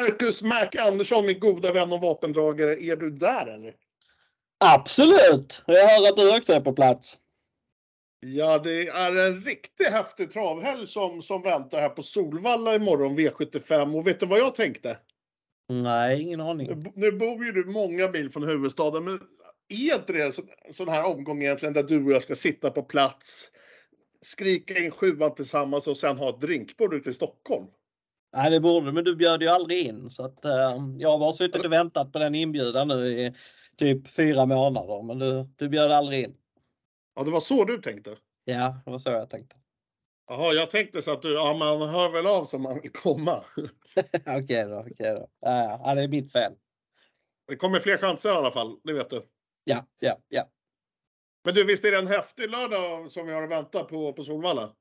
Marcus Mac Andersson, min goda vän och vapendragare, är du där eller? Absolut! Jag hör att du också är på plats. Ja, det är en riktigt häftig travhelg som, som väntar här på Solvalla imorgon, V75. Och vet du vad jag tänkte? Nej, ingen aning. Nu, nu bor ju du många mil från huvudstaden, men är inte det en sån, sån här omgång egentligen där du och jag ska sitta på plats, skrika in sjuan tillsammans och sen ha ett drinkbord ute i Stockholm? Nej, det borde men du bjöd ju aldrig in så att uh, jag har suttit och väntat på den inbjudan nu i typ fyra månader, men du, du bjöd aldrig in. Ja, det var så du tänkte? Ja, det var så jag tänkte. Jaha, jag tänkte så att du, ja man hör väl av sig om man vill komma. okej då, okej då. Ja, ja, det är mitt fel. Det kommer fler chanser i alla fall, det vet du. Ja, ja, ja. Men du, visst är det en häftig lördag som vi har att vänta på på Solvalla?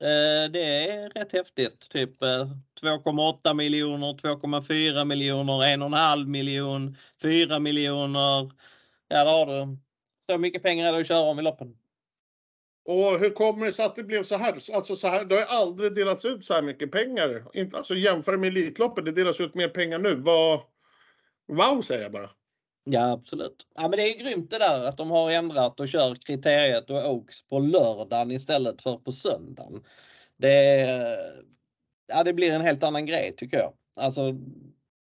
Eh, det är rätt häftigt. Typ eh, 2,8 miljoner, 2,4 miljoner, 1,5 miljon, 4 miljoner. Ja, där har du. Så mycket pengar är det att köra om i loppen. Och hur kommer det sig att det blev så här? Alltså så här, det har ju aldrig delats ut så här mycket pengar. Alltså jämför med Elitloppet, det delas ut mer pengar nu. Vad, wow säger jag bara. Ja absolut. Ja, men det är grymt det där att de har ändrat och kör kriteriet och Oaks på lördagen istället för på söndagen. Det, ja, det blir en helt annan grej tycker jag. Alltså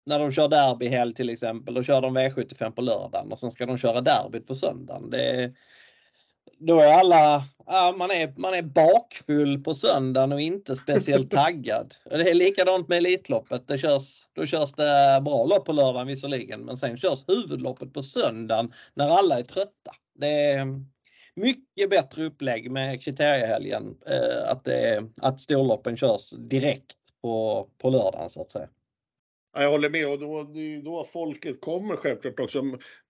när de kör derbyhelg till exempel, då kör de V75 på lördagen och sen ska de köra derbyt på söndagen. Det, då är alla, ja, man, är, man är bakfull på söndagen och inte speciellt taggad. Det är likadant med Elitloppet. Det körs, då körs det bra lopp på lördagen visserligen men sen körs huvudloppet på söndagen när alla är trötta. Det är mycket bättre upplägg med kriteriehelgen. Eh, att, det, att storloppen körs direkt på, på lördagen så att säga. Jag håller med och då, det är då folket kommer självklart också.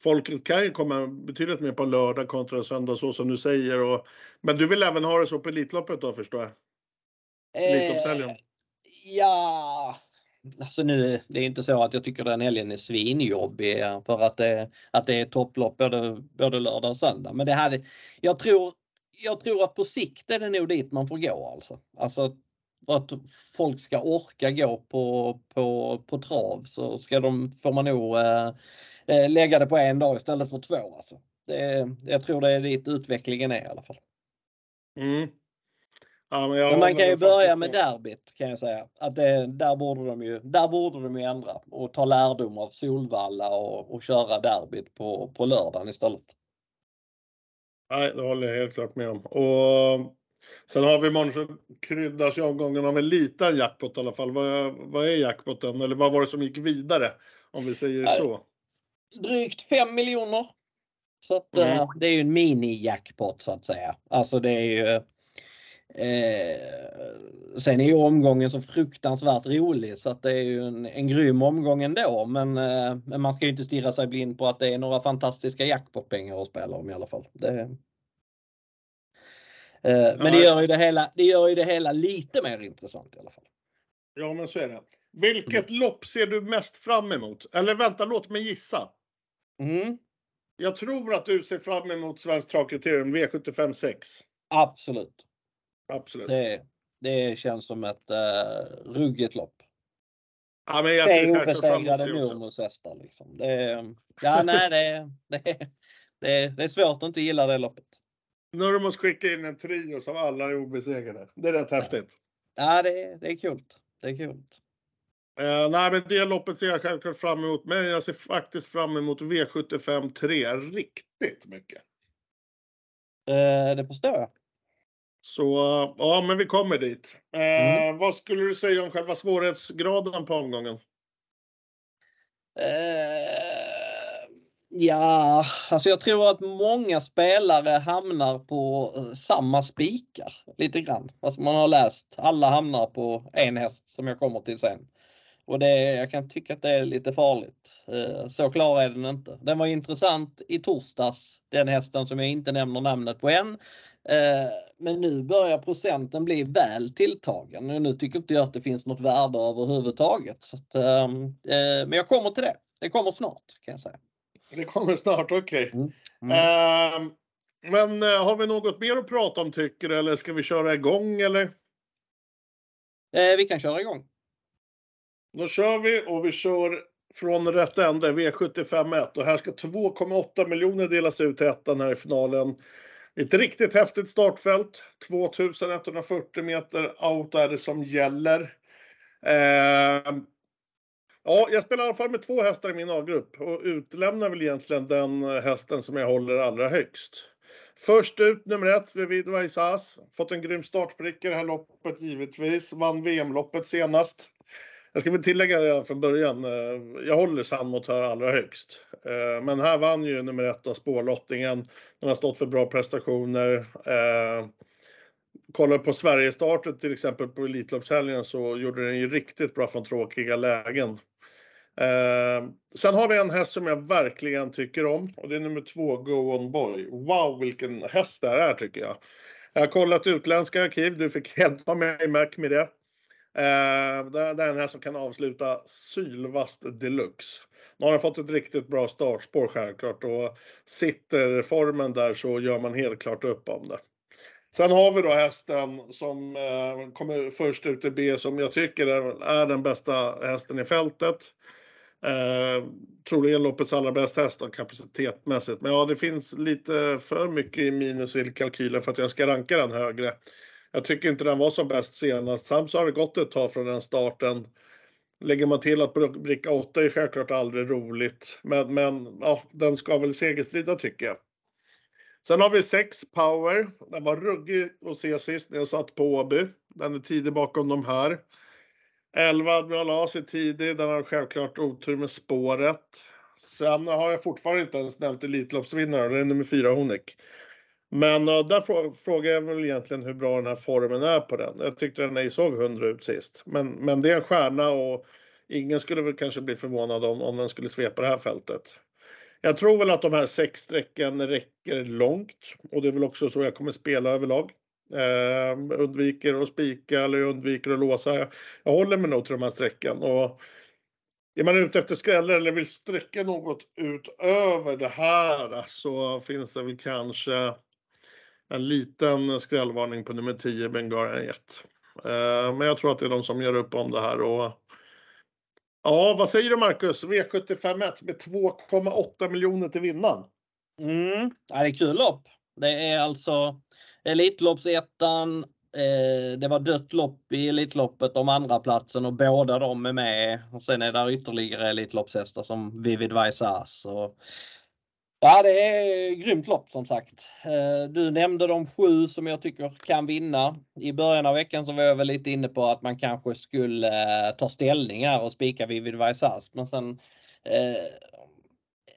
Folket kan ju komma betydligt mer på lördag kontra söndag så som du säger. Och, men du vill även ha det så på Elitloppet då förstår jag? Elitloppshelgen? Eh, ja, alltså nu det är inte så att jag tycker den helgen är svinjobbig för att det, att det är topplopp både, både lördag och söndag. Men det hade, jag tror jag tror att på sikt är det nog dit man får gå alltså. Alltså för att folk ska orka gå på, på, på trav så ska de, får man nog eh, eh, lägga det på en dag istället för två. Alltså. Det, jag tror det är dit utvecklingen är i alla fall. Mm. Ja, men, men, man kan ju börja med derbyt kan jag säga. Att det, där, borde de ju, där borde de ju ändra och ta lärdom av Solvalla och, och köra derbyt på, på lördagen istället. Nej, det håller jag helt klart med om. Och Sen har vi imorgon så kryddas ju omgången av en liten jackpot i alla fall. Vad, vad är jackpoten? Eller vad var det som gick vidare? Om vi säger så. Drygt 5 miljoner. Så att, mm. uh, det är ju en mini-jackpot så att säga. Alltså det är ju Eh, sen är ju omgången så fruktansvärt rolig så att det är ju en, en grym omgång ändå. Men, eh, men man ska ju inte stirra sig blind på att det är några fantastiska jackpotpengar att spela om i alla fall. Det, Eh, men det gör, ju det, hela, det gör ju det hela lite mer intressant i alla fall. Ja, men så är det. Vilket mm. lopp ser du mest fram emot? Eller vänta, låt mig gissa. Mm. Jag tror att du ser fram emot Svenskt Travkriterium V75 6. Absolut. Absolut. Det, det känns som ett uh, ruggigt lopp. Ja, men jag det är obesegrade Nurmos hästar liksom. Det, ja, nej, det, det, det, det är svårt att inte gilla det loppet. Nu har de måste skicka in en trio som alla är obesegrade. Det är rätt ja. häftigt. Ja, det är, det är kul. Det är kul. Uh, nej, men det loppet ser jag självklart fram emot. Men jag ser faktiskt fram emot V75 3 riktigt mycket. Uh, det förstår jag. Så ja, men vi kommer dit. Uh, mm. Vad skulle du säga om själva svårighetsgraden på omgången? Ja, alltså jag tror att många spelare hamnar på eh, samma spikar lite grann. Alltså man har läst, alla hamnar på en häst som jag kommer till sen. Och det, jag kan tycka att det är lite farligt. Eh, så klar är den inte. Den var intressant i torsdags, den hästen som jag inte nämner namnet på än. Eh, men nu börjar procenten bli väl tilltagen. Nu tycker inte jag att det finns något värde överhuvudtaget. Så att, ehm, men jag kommer till det. Det kommer snart kan jag säga. Det kommer snart, okej. Okay. Mm. Mm. Uh, men uh, har vi något mer att prata om tycker du eller ska vi köra igång eller? Eh, vi kan köra igång. Då kör vi och vi kör från rätt ände, V75 och här ska 2,8 miljoner delas ut till ettan här i finalen. Ett riktigt häftigt startfält. 2140 meter out är det som gäller. Eh, ja, jag spelar i alla fall med två hästar i min A-grupp och utlämnar väl egentligen den eh, hästen som jag håller allra högst. Först ut nummer ett, Vivid Vaisas. Fått en grym startbricka i det här loppet givetvis. Vann VM-loppet senast. Jag ska väl tillägga redan från början, eh, jag håller Sandmotör allra högst. Eh, men här vann ju nummer ett av spårlottningen. Den har stått för bra prestationer. Kollar på Sverigestartet till exempel på Elitloppshelgen så gjorde den ju riktigt bra från tråkiga lägen. Ehm, sen har vi en häst som jag verkligen tycker om och det är nummer två, Go On Boy. Wow vilken häst det här är tycker jag. Jag har kollat utländska arkiv, du fick hjälpa mig Mac med det. Eh, det, är den här som kan avsluta sylvast deluxe. Nu har han fått ett riktigt bra startspår självklart och sitter formen där så gör man helt klart upp om det. Sen har vi då hästen som eh, kommer först ut i B som jag tycker är, är den bästa hästen i fältet. Eh, troligen loppets allra bästa häst kapacitetmässigt. Men ja, det finns lite för mycket i minus i kalkylen för att jag ska ranka den högre. Jag tycker inte den var som bäst senast. Sams har det gått ett tag från den starten. Lägger man till att bricka 8 är självklart aldrig roligt, men, men ja, den ska väl segerstrida tycker jag. Sen har vi 6 Power. Den var ruggig att se sist när jag satt på Åby. Den är tidig bakom de här. 11 Admiral As är tidig. Den har självklart otur med spåret. Sen har jag fortfarande inte ens nämnt Elitloppsvinnaren. Det är nummer 4 Honek. Men uh, där frågar jag väl egentligen hur bra den här formen är på den. Jag tyckte den ej såg 100 ut sist. Men, men det är en stjärna och ingen skulle väl kanske bli förvånad om, om den skulle svepa det här fältet. Jag tror väl att de här sex strecken räcker långt och det är väl också så jag kommer spela överlag. Eh, undviker att spika eller undviker att låsa. Jag, jag håller mig nog till de här strecken och är man ute efter skrällar eller vill sträcka något utöver det här så finns det väl kanske en liten skrällvarning på nummer 10, Bengarian Jet. Eh, men jag tror att det är de som gör upp om det här och Ja, vad säger du Marcus? V751 med 2,8 miljoner till vinnaren. Mm, det är kul lopp. Det är alltså Elitloppsettan. Eh, det var dött lopp i Elitloppet om andra platsen och båda de är med. Och sen är det ytterligare Elitloppshästar som Vivid Vaisas. Och Ja, det är grymt lopp som sagt. Eh, du nämnde de sju som jag tycker kan vinna. I början av veckan så var jag väl lite inne på att man kanske skulle eh, ta ställning här och spika Vivid Vaisas. Men sen eh,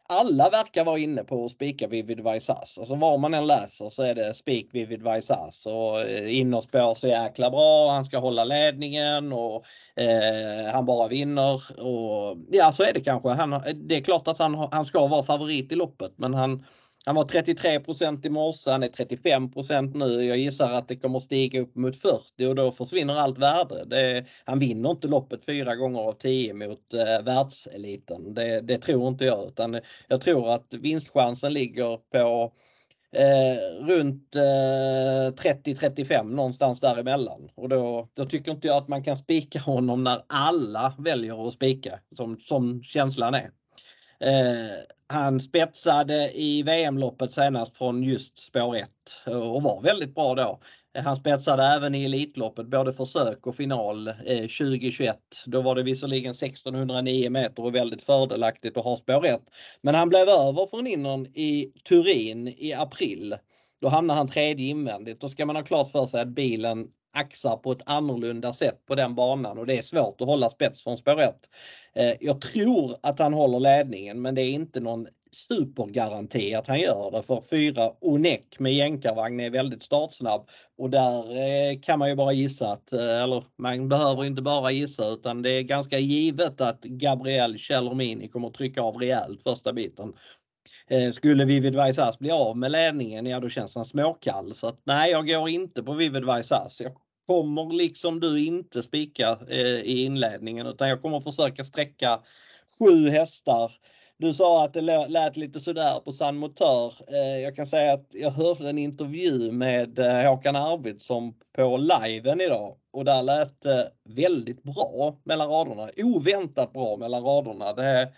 alla verkar vara inne på att spika Vivid Vaisas. Alltså var man än läser så är det spik Vivid Vaisas. Och eh, innerspår så jäkla bra, han ska hålla ledningen och eh, han bara vinner. Och, ja så är det kanske. Han, det är klart att han, han ska vara favorit i loppet men han han var 33% i morse, han är 35% nu. Jag gissar att det kommer stiga upp mot 40 och då försvinner allt värde. Det, han vinner inte loppet fyra gånger av 10 mot eh, världseliten. Det, det, tror inte jag utan jag tror att vinstchansen ligger på eh, runt eh, 30-35 någonstans däremellan. Och då, då tycker inte jag att man kan spika honom när alla väljer att spika som, som känslan är. Eh, han spetsade i VM-loppet senast från just spår 1 och var väldigt bra då. Han spetsade även i Elitloppet, både försök och final eh, 2021. Då var det visserligen 1609 meter och väldigt fördelaktigt att ha spår 1. Men han blev över från innern i Turin i april. Då hamnade han tredje invändigt. Då ska man ha klart för sig att bilen axar på ett annorlunda sätt på den banan och det är svårt att hålla spets från spår 1. Eh, jag tror att han håller ledningen men det är inte någon supergaranti att han gör det för fyra Onek med jänkarvagn är väldigt startsnabb och där eh, kan man ju bara gissa att, eh, eller man behöver inte bara gissa utan det är ganska givet att Gabriel Chelomini kommer trycka av rejält första biten. Skulle Vivid Vaisas bli av med ledningen, ja då känns han småkall. Så att nej, jag går inte på Vivid Vaisas. Jag kommer liksom du inte spika eh, i inledningen utan jag kommer försöka sträcka sju hästar Du sa att det lät lite sådär på San Motör. Eh, jag kan säga att jag hörde en intervju med eh, Håkan Arvidsson på liven idag och där lät det väldigt bra mellan raderna. Oväntat bra mellan raderna. Det,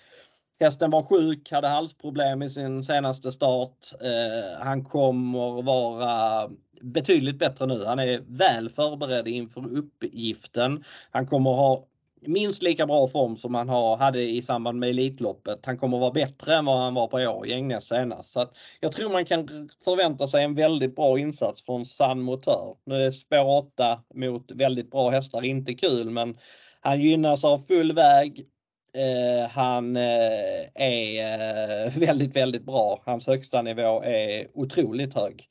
hästen var sjuk, hade halsproblem i sin senaste start. Eh, han kommer vara betydligt bättre nu. Han är väl förberedd inför uppgiften. Han kommer ha minst lika bra form som han har, hade i samband med Elitloppet. Han kommer vara bättre än vad han var på år senast. Så jag tror man kan förvänta sig en väldigt bra insats från San Motör. Nu är spår 8 mot väldigt bra hästar inte kul men han gynnas av full väg. Eh, han eh, är eh, väldigt, väldigt bra. Hans högsta nivå är otroligt hög.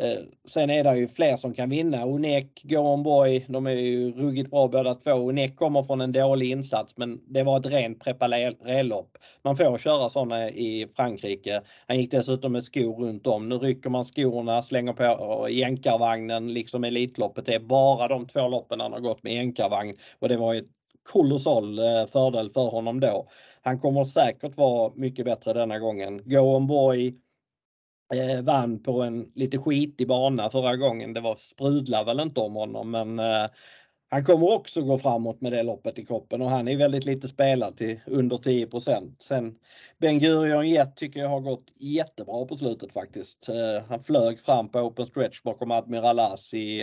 Eh, sen är det ju fler som kan vinna. Onek, Go Boy, de är ju ruggigt bra båda två. Onek kommer från en dålig insats men det var ett rent preparerlopp. Man får köra sådana i Frankrike. Han gick dessutom med skor runt om. Nu rycker man skorna, slänger på eh, jänkarvagnen liksom Elitloppet. Det är bara de två loppen han har gått med jänkarvagn och det var ju kolossal eh, fördel för honom då. Han kommer säkert vara mycket bättre denna gången. Go Boy eh, vann på en lite skitig bana förra gången. Det var sprudlar väl inte om honom men eh, han kommer också gå framåt med det loppet i kroppen och han är väldigt lite spelad till under 10 Sen Ben Gurion Jet tycker jag har gått jättebra på slutet faktiskt. Eh, han flög fram på open stretch bakom Admiral As i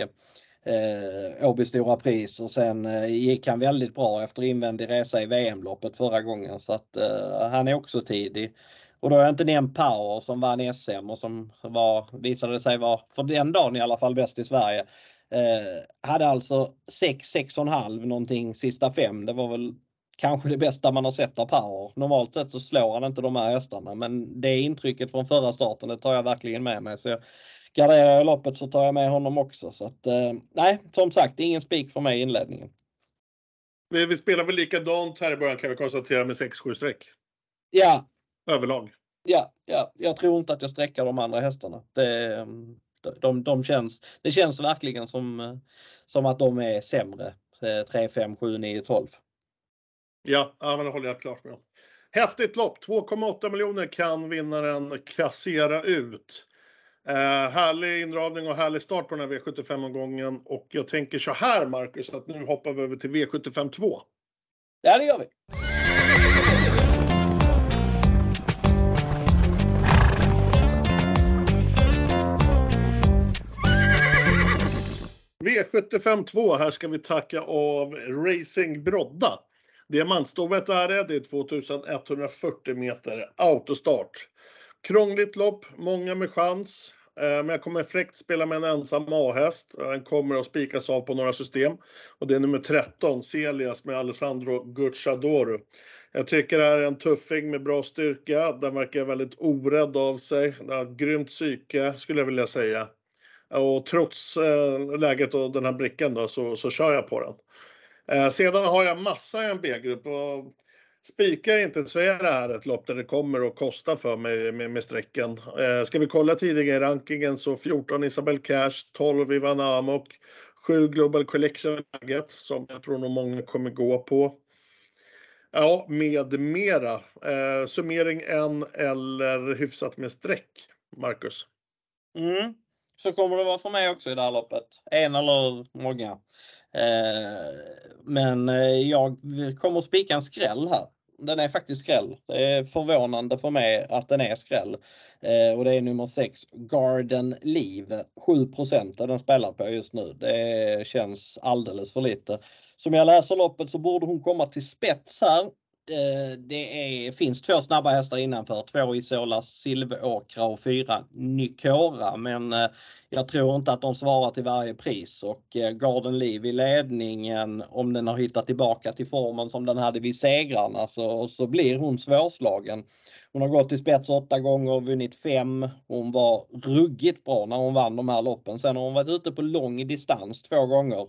eh, Åby Stora Pris och sen eh, gick han väldigt bra efter invändig resa i VM-loppet förra gången så att eh, han är också tidig. Och då har jag inte nämnt Power som vann SM och som var, visade sig vara, för den dagen i alla fall, bäst i Sverige. Eh, hade alltså 6, 6,5 någonting sista fem. Det var väl kanske det bästa man har sett av Power. Normalt sett så slår han inte de här hästarna men det intrycket från förra starten det tar jag verkligen med mig. Så jag, garderar jag loppet så tar jag med honom också. Så att, eh, nej, som sagt, ingen spik för mig i inledningen. Vi, vi spelar väl likadant här i början kan vi konstatera med 6-7 streck. Ja, överlag. Ja, ja, jag tror inte att jag sträcker de andra hästarna. Det, de, de känns, det känns verkligen som, som att de är sämre. 3, 5, 7, 9, 12. Ja, ja men det håller jag klart med om. Häftigt lopp! 2,8 miljoner kan vinnaren kassera ut. Eh, härlig indragning och härlig start på den här V75-omgången. Och jag tänker så här Marcus, att nu hoppar vi över till V75 2. Ja, det gör vi. V75 här ska vi tacka av Racing Brodda. Diamantstovet är det, det är 2140 meter autostart. Krångligt lopp, många med chans. Eh, men jag kommer fräckt spela med en ensam A-häst. Den kommer att spikas av på några system. Och det är nummer 13, Celias med Alessandro Gucciadoro. Jag tycker det här är en tuffing med bra styrka. Den verkar väldigt orädd av sig. Den har ett grymt psyke skulle jag vilja säga. Och trots eh, läget och den här brickan då, så, så kör jag på den. Eh, sedan har jag massa i en B-grupp och spikar inte så är det här ett lopp där det kommer att kosta för mig med, med strecken. Eh, ska vi kolla tidigare i rankingen så 14 Isabel Cash, 12 Ivan Amok, 7 Global Collection Nugget som jag tror nog många kommer gå på. Ja, med mera. Eh, summering en eller hyfsat med streck, Marcus? Mm. Så kommer det vara för mig också i det här loppet. En eller många. Eh, men eh, jag kommer spika en skräll här. Den är faktiskt skräll. Det är förvånande för mig att den är skräll. Eh, och det är nummer 6 Garden Leave. 7 är den spelar på just nu. Det känns alldeles för lite. Som jag läser loppet så borde hon komma till spets här. Eh, det är, finns två snabba hästar innanför. Två Isola Silveråkra och fyra Nykora. Men eh, jag tror inte att de svarar till varje pris och eh, Garden Liv i ledningen om den har hittat tillbaka till formen som den hade vid segrarna så, så blir hon svårslagen. Hon har gått i spets åtta gånger och vunnit fem. Hon var ruggigt bra när hon vann de här loppen. Sen har hon varit ute på lång distans två gånger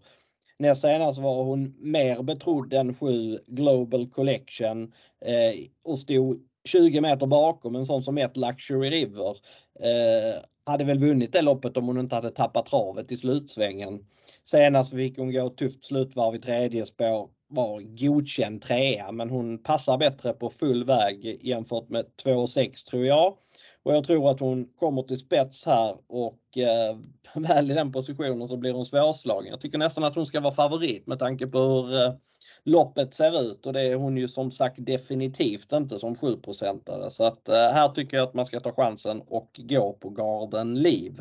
Näst senast var hon mer betrodd än sju Global Collection eh, och stod 20 meter bakom en sån som ett Luxury River. Eh, hade väl vunnit det loppet om hon inte hade tappat travet i slutsvängen. Senast fick hon gå tufft slutvarv i tredje spår. var godkänd trea men hon passar bättre på full väg jämfört med 2,6 tror jag. Och jag tror att hon kommer till spets här och eh, väl i den positionen så blir hon svårslagen. Jag tycker nästan att hon ska vara favorit med tanke på hur eh, loppet ser ut och det är hon ju som sagt definitivt inte som 7 procentare. Så att eh, här tycker jag att man ska ta chansen och gå på Garden Liv.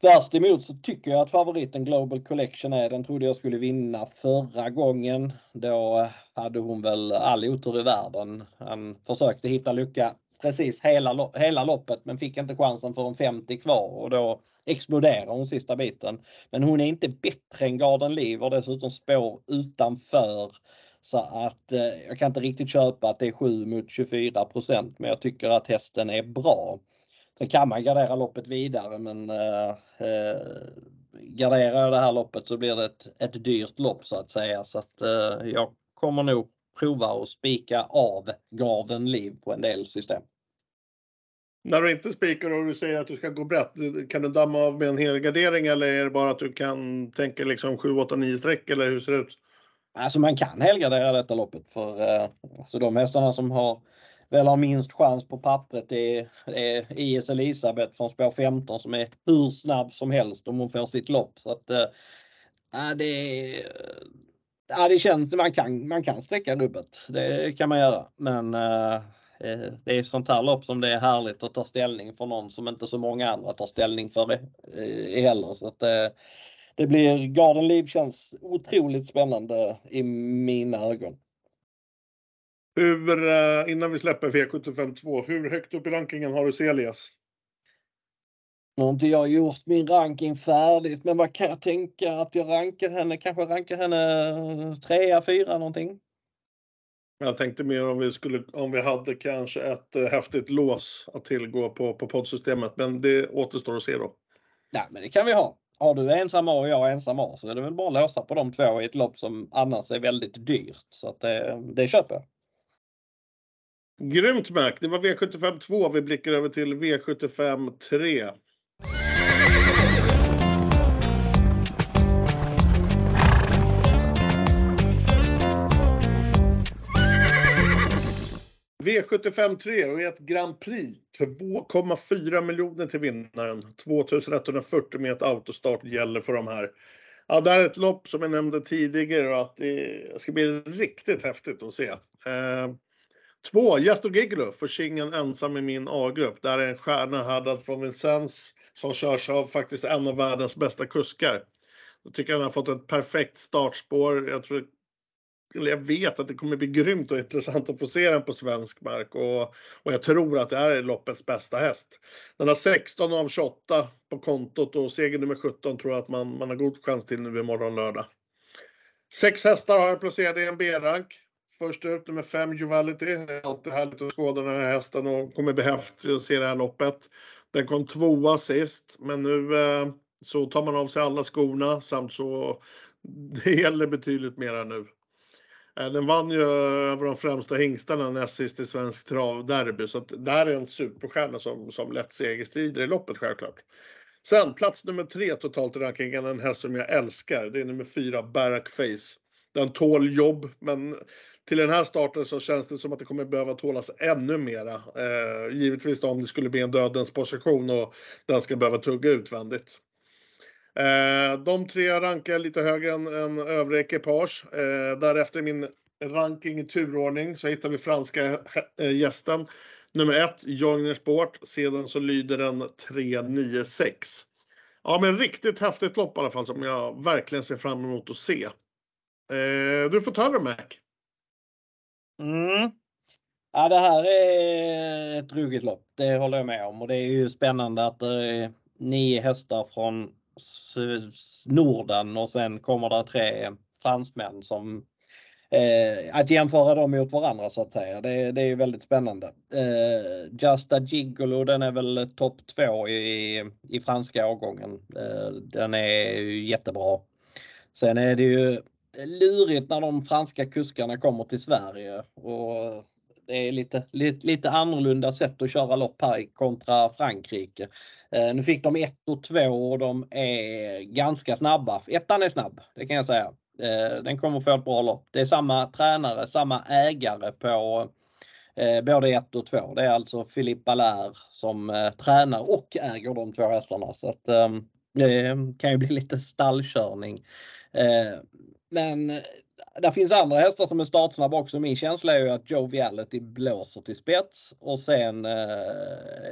Värst emot så tycker jag att favoriten Global Collection är, den trodde jag skulle vinna förra gången. Då hade hon väl all otur i världen. Han försökte hitta lucka precis hela, hela loppet men fick inte chansen för en 50 kvar och då exploderar hon sista biten. Men hon är inte bättre än Garden Liv och dessutom spår utanför. Så att eh, jag kan inte riktigt köpa att det är 7 mot 24% men jag tycker att hästen är bra. Sen kan man gardera loppet vidare men eh, eh, garderar jag det här loppet så blir det ett, ett dyrt lopp så att säga. Så att eh, jag kommer nog prova att spika av Garden Liv på en del system. När du inte spikar och du säger att du ska gå brett, kan du damma av med en helgardering eller är det bara att du kan tänka liksom 7, 8, 9 streck eller hur ser det ut? Alltså man kan helgardera detta loppet för eh, alltså de hästarna som har väl har minst chans på pappret är, är IS Elisabeth från spår 15 som är hur snabb som helst om hon får sitt lopp. Så att, äh, det, Ja det känns, man kan, man kan sträcka rubbet, det kan man göra. Men eh, eh, det är sånt här lopp som det är härligt att ta ställning för någon som inte så många andra tar ställning för eh, det heller. Så att, eh, det blir Garden Liv känns otroligt spännande i mina ögon. Hur, innan vi släpper V752, hur högt upp i rankingen har du Celias? Nu har inte jag gjort min ranking färdigt, men vad kan jag tänka att jag rankar henne? Kanske rankar henne trea, fyra någonting. Jag tänkte mer om vi skulle, om vi hade kanske ett äh, häftigt lås att tillgå på, på poddsystemet, men det återstår att se då. Ja, men det kan vi ha. Har du ensam A och jag ensam A så är det väl bara att låsa på de två i ett lopp som annars är väldigt dyrt. Så att det, det köper jag. Grymt Mac! Det var V75 2. Vi blickar över till V75 3. V75 3 och ett Grand Prix. 2,4 miljoner till vinnaren. 2140 med ett autostart gäller för de här. Ja, det här är ett lopp som jag nämnde tidigare och att det ska bli riktigt häftigt att se. Eh, Två, Jastor Gigolo för singeln ensam i min A-grupp. Där är en stjärna härdad från Vincennes som körs av faktiskt en av världens bästa kuskar. Jag tycker han har fått ett perfekt startspår. Jag tror eller jag vet att det kommer bli grymt och intressant att få se den på svensk mark och, och jag tror att det här är loppets bästa häst. Den har 16 av 28 på kontot och seger nummer 17 tror jag att man, man har god chans till nu imorgon lördag. Sex hästar har jag placerat i en B-rank. Först ut nummer 5 Juvality. Det är alltid härligt att skåda den här hästen och kommer bli häftigt att se det här loppet. Den kom tvåa sist, men nu eh, så tar man av sig alla skorna samt så det gäller betydligt mera nu. Eh, den vann ju över de främsta hingstarna näst sist i svensk travderby så att det här är en superstjärna som, som lätt segerstrider i loppet självklart. Sen plats nummer tre totalt i rankingen, en häst som jag älskar. Det är nummer fyra Barack Face. Den tål jobb, men till den här starten så känns det som att det kommer behöva tålas ännu mera. Eh, givetvis då om det skulle bli en dödens position och den ska behöva tugga utvändigt. Eh, de tre rankar jag lite högre än, än övriga ekipage. Eh, därefter i min ranking i turordning så hittar vi franska eh, gästen. Nummer ett, Jogner Sport. Sedan så lyder den 396. Ja, men riktigt häftigt lopp i alla fall som jag verkligen ser fram emot att se. Eh, du får ta över Mac. Mm. Ja, det här är ett ruggigt lopp. Det håller jag med om och det är ju spännande att det är nio hästar från Norden och sen kommer det tre fransmän som eh, att jämföra dem mot varandra så att säga. Det, det är väldigt spännande. Eh, Justa Gigolo den är väl topp två i, i franska årgången. Eh, den är jättebra. Sen är det ju lurigt när de franska kuskarna kommer till Sverige och det är lite, lite, lite annorlunda sätt att köra lopp här kontra Frankrike. Eh, nu fick de 1 och 2 och de är ganska snabba. Ettan är snabb, det kan jag säga. Eh, den kommer få ett bra lopp. Det är samma tränare, samma ägare på eh, både 1 och 2. Det är alltså Philippe Allaire som eh, tränar och äger de två hästarna. Så att det kan ju bli lite stallkörning. Men det finns andra hästar som är startsnabba också. Min känsla är ju att Joviality blåser till spets och sen eh,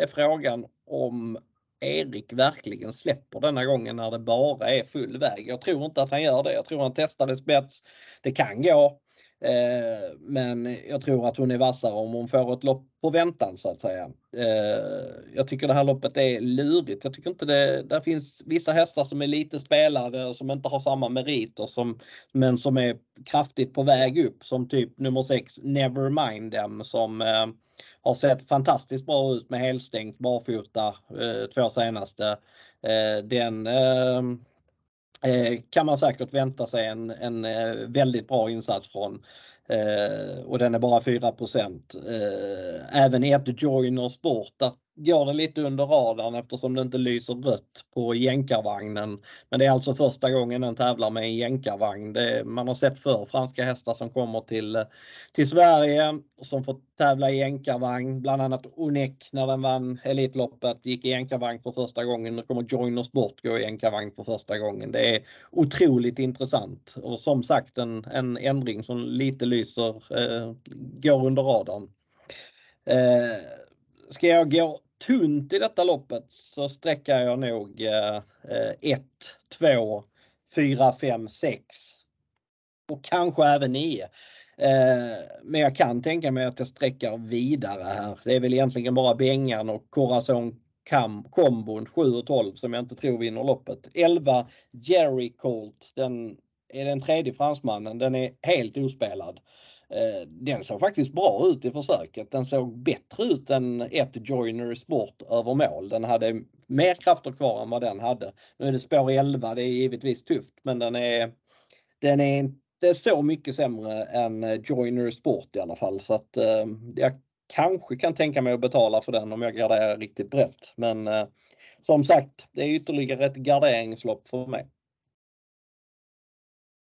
är frågan om Erik verkligen släpper denna gången när det bara är full väg. Jag tror inte att han gör det. Jag tror han testade spets. Det kan gå. Eh, men jag tror att hon är vassare om hon får ett lopp på väntan så att säga. Eh, jag tycker det här loppet är lurigt. Jag tycker inte det, där finns vissa hästar som är lite spelade och som inte har samma meriter som, men som är kraftigt på väg upp som typ nummer 6 Nevermind Them som eh, har sett fantastiskt bra ut med helstängt barfota eh, två senaste. Den kan man säkert vänta sig en, en väldigt bra insats från. Eh, och den är bara 4%. Eh, även ett Joiner Sport, går det lite under radarn eftersom det inte lyser rött på jänkarvagnen. Men det är alltså första gången den tävlar med en jänkarvagn. Det, man har sett för franska hästar som kommer till, till Sverige som får tävla i jänkarvagn. Bland annat Onek när den vann Elitloppet gick i jänkarvagn för första gången. Nu kommer Joiner Sport gå i jänkarvagn för första gången. Det är otroligt intressant och som sagt en, en ändring som lite lyser, eh, går under radarn. Eh, ska jag gå tunt i detta loppet så sträcker jag nog 1, 2, 4, 5, 6 och kanske även 9. Eh, men jag kan tänka mig att jag sträcker vidare här. Det är väl egentligen bara Bengan och Corazon kombon 7 och 12 som jag inte tror vinner loppet. 11 Jerry Colt, den är den tredje fransmannen. Den är helt ospelad. Eh, den såg faktiskt bra ut i försöket. Den såg bättre ut än ett Joiner Sport över mål. Den hade mer krafter kvar än vad den hade. Nu är det spår 11, det är givetvis tufft men den är, den är inte så mycket sämre än eh, Joiner Sport i alla fall. Så att eh, jag kanske kan tänka mig att betala för den om jag garderar riktigt brett. Men som sagt, det är ytterligare ett garderingslopp för mig.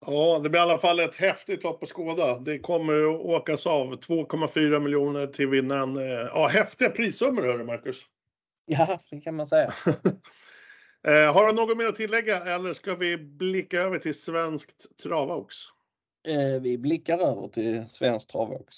Ja, det blir i alla fall ett häftigt lopp på skåda. Det kommer att åkas av 2,4 miljoner till vinnaren. Ja, häftiga prissummor hörru Marcus. Ja, det kan man säga. Har du något mer att tillägga eller ska vi blicka över till svenskt travaux? Vi blickar över till svenskt travaux.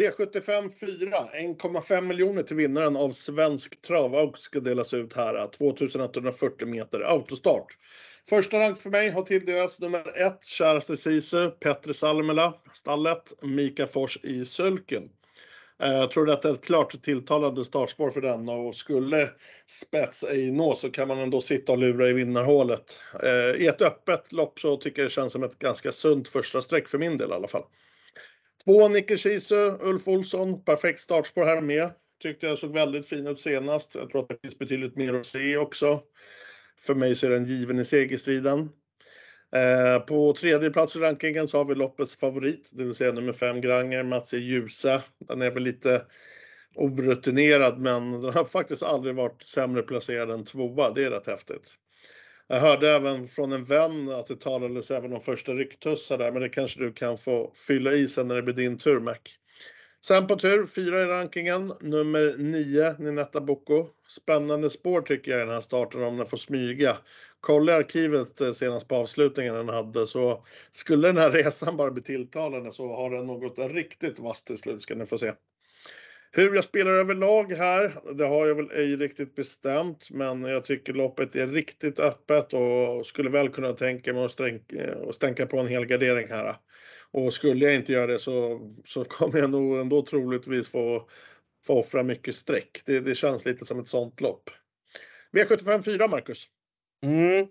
V75 4, 1,5 miljoner till vinnaren av svensk travaux ska delas ut här. 2140 meter autostart. Första rank för mig har tilldelats nummer 1, Käraste Sisu, Petri Salmela, stallet, Mika Fors i sulken. Jag tror att det är ett klart tilltalande startspår för den och skulle spets ej nå så kan man ändå sitta och lura i vinnarhålet. Eh, I ett öppet lopp så tycker jag det känns som ett ganska sunt första streck för min del i alla fall. Två Nicke Sisu, Ulf Olsson, perfekt startspår här med. Tyckte jag såg väldigt fin ut senast. Jag tror att det finns betydligt mer att se också. För mig så är den given i segerstriden. Eh, på tredje plats i rankingen så har vi loppets favorit, det vill säga nummer 5 Granger, Mats e. Djuse. Den är väl lite orutinerad, men den har faktiskt aldrig varit sämre placerad än tvåa. Det är rätt häftigt. Jag hörde även från en vän att det talades även om första rycktussar där, men det kanske du kan få fylla i sen när det blir din tur Mac. Sen på tur 4 i rankingen, nummer 9 Ninetta Boko. Spännande spår tycker jag i den här starten om den får smyga. Kolla i arkivet eh, senast på avslutningen den hade så skulle den här resan bara bli tilltalande så har den något riktigt vasst till slut ska ni få se. Hur jag spelar överlag här, det har jag väl ej riktigt bestämt, men jag tycker loppet är riktigt öppet och skulle väl kunna tänka mig att stänka på en hel gardering här. Och skulle jag inte göra det så, så kommer jag nog ändå troligtvis få, få offra mycket streck. Det, det känns lite som ett sånt lopp. V75 4, Marcus. Mm.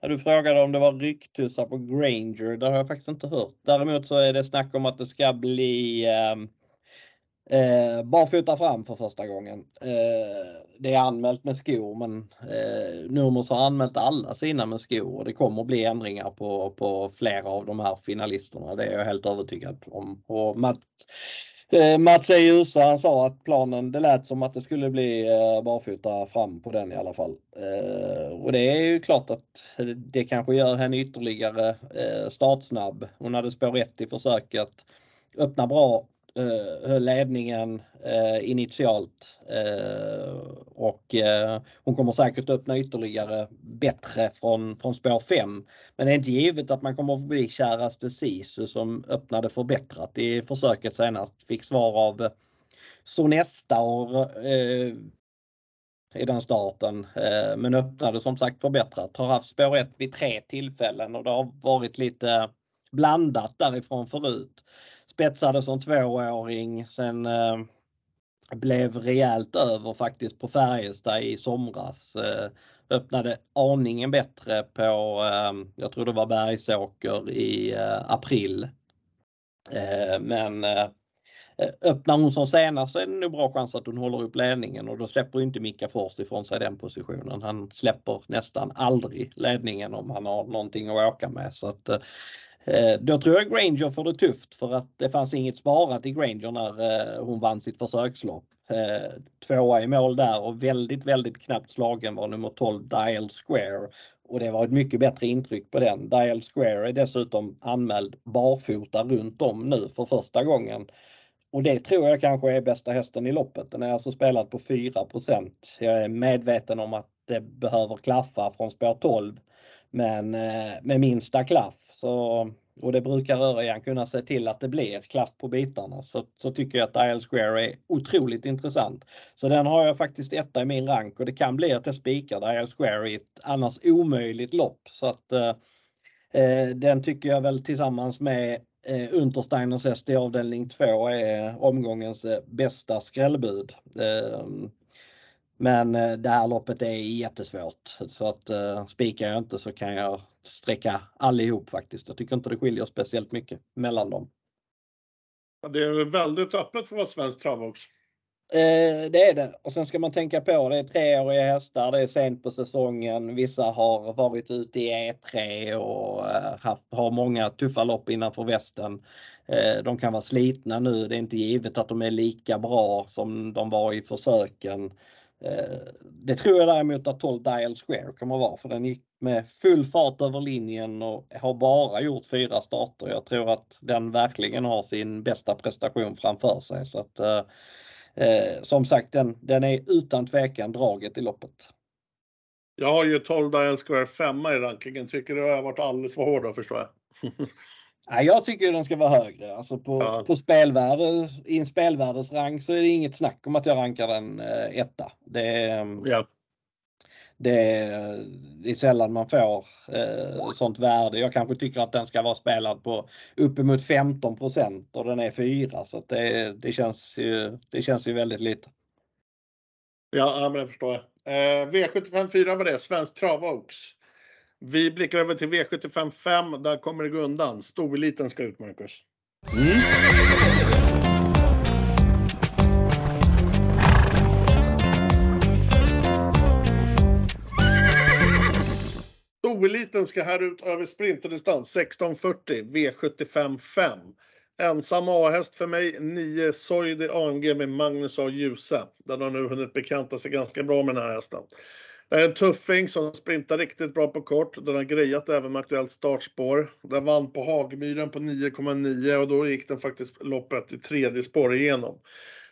Du frågade om det var rycktussar på Granger. Det har jag faktiskt inte hört. Däremot så är det snack om att det ska bli ehm, eh, barfota fram för första gången. Eh, det är anmält med skor men eh, Nurmos har anmält alla sina med skor och det kommer bli ändringar på, på flera av de här finalisterna. Det är jag helt övertygad om. Och Matt, Eh, Mats E. Han sa att planen, det lät som att det skulle bli eh, barfota fram på den i alla fall. Eh, och det är ju klart att det kanske gör henne ytterligare eh, startsnabb. Hon hade spår 1 i försöket. öppna bra Eh, höll ledningen eh, initialt eh, och hon kommer säkert öppna ytterligare bättre från, från spår 5. Men det är inte givet att man kommer förbi käraste Sisu som öppnade förbättrat i försöket senast. Fick svar av Sonesta och i den starten. Men öppnade som sagt förbättrat. Har haft spår 1 vid tre tillfällen och det har varit lite blandat därifrån förut spetsade som tvååring. Sen eh, blev rejält över faktiskt på Färjestad i somras. Eh, öppnade aningen bättre på, eh, jag tror det var Bergsåker i eh, april. Eh, men eh, öppnar hon som senast så är det nog bra chans att hon håller upp ledningen och då släpper inte Mika Forst ifrån sig den positionen. Han släpper nästan aldrig ledningen om han har någonting att åka med. Så att, Eh, Eh, då tror jag Granger får det tufft för att det fanns inget sparat i Granger när eh, hon vann sitt försökslopp. Eh, tvåa i mål där och väldigt, väldigt knappt slagen var nummer 12 Dial Square. Och det var ett mycket bättre intryck på den. Dial Square är dessutom anmäld barfota runt om nu för första gången. Och det tror jag kanske är bästa hästen i loppet. Den är alltså spelad på 4% Jag är medveten om att det behöver klaffa från spår 12. Men med minsta klaff så, och det brukar Örjan kunna se till att det blir klaff på bitarna. Så, så tycker jag att IL Square är otroligt intressant. Så den har jag faktiskt etta i min rank och det kan bli att jag spikar IL Square i ett annars omöjligt lopp. Så att eh, eh den tycker jag väl tillsammans med eh, Untersteiners häst i avdelning 2 är omgångens eh, bästa skrällbud. Ehm, eh, men det här loppet är jättesvårt så att eh, spikar jag inte så kan jag sträcka allihop faktiskt. Jag tycker inte det skiljer speciellt mycket mellan dem. Det är väldigt öppet för att vara svensk trav också. Eh, det är det och sen ska man tänka på det är treåriga hästar, det är sent på säsongen. Vissa har varit ute i E3 och eh, haft, har många tuffa lopp innanför västen. Eh, de kan vara slitna nu, det är inte givet att de är lika bra som de var i försöken. Eh, det tror jag däremot att 12 Dial Square kommer vara för den gick med full fart över linjen och har bara gjort fyra starter. Jag tror att den verkligen har sin bästa prestation framför sig. Så att, eh, eh som sagt, den, den är utan tvekan draget i loppet. Jag har ju 12 Dial Square 5 i rankingen. Tycker du har varit alldeles för hård då förstår jag. Ja, jag tycker den ska vara högre. Alltså på, ja. på spelvärde, i en spelvärdesrang så är det inget snack om att jag rankar den eh, etta. Det, ehm, ja. det, det är sällan man får eh, sånt värde. Jag kanske tycker att den ska vara spelad på uppemot 15% och den är 4 så det, det, känns ju, det känns ju väldigt lite. Ja, men det förstår jag. Eh, V75 4 var det, Svensk Travox. Vi blickar över till V75 5. Där kommer det gå undan. Storeliten ska ut, Marcus. Mm. Storeliten ska här ut över sprinterdistans 1640 V75 5. Ensam A-häst för mig, 9 Soidi AMG med Magnus A. Djuse. Den har nu hunnit bekanta sig ganska bra med den här hästen. Det är en tuffing som sprintar riktigt bra på kort. Den har grejat även med aktuellt startspår. Den vann på Hagmyren på 9,9 och då gick den faktiskt loppet i tredje spår igenom.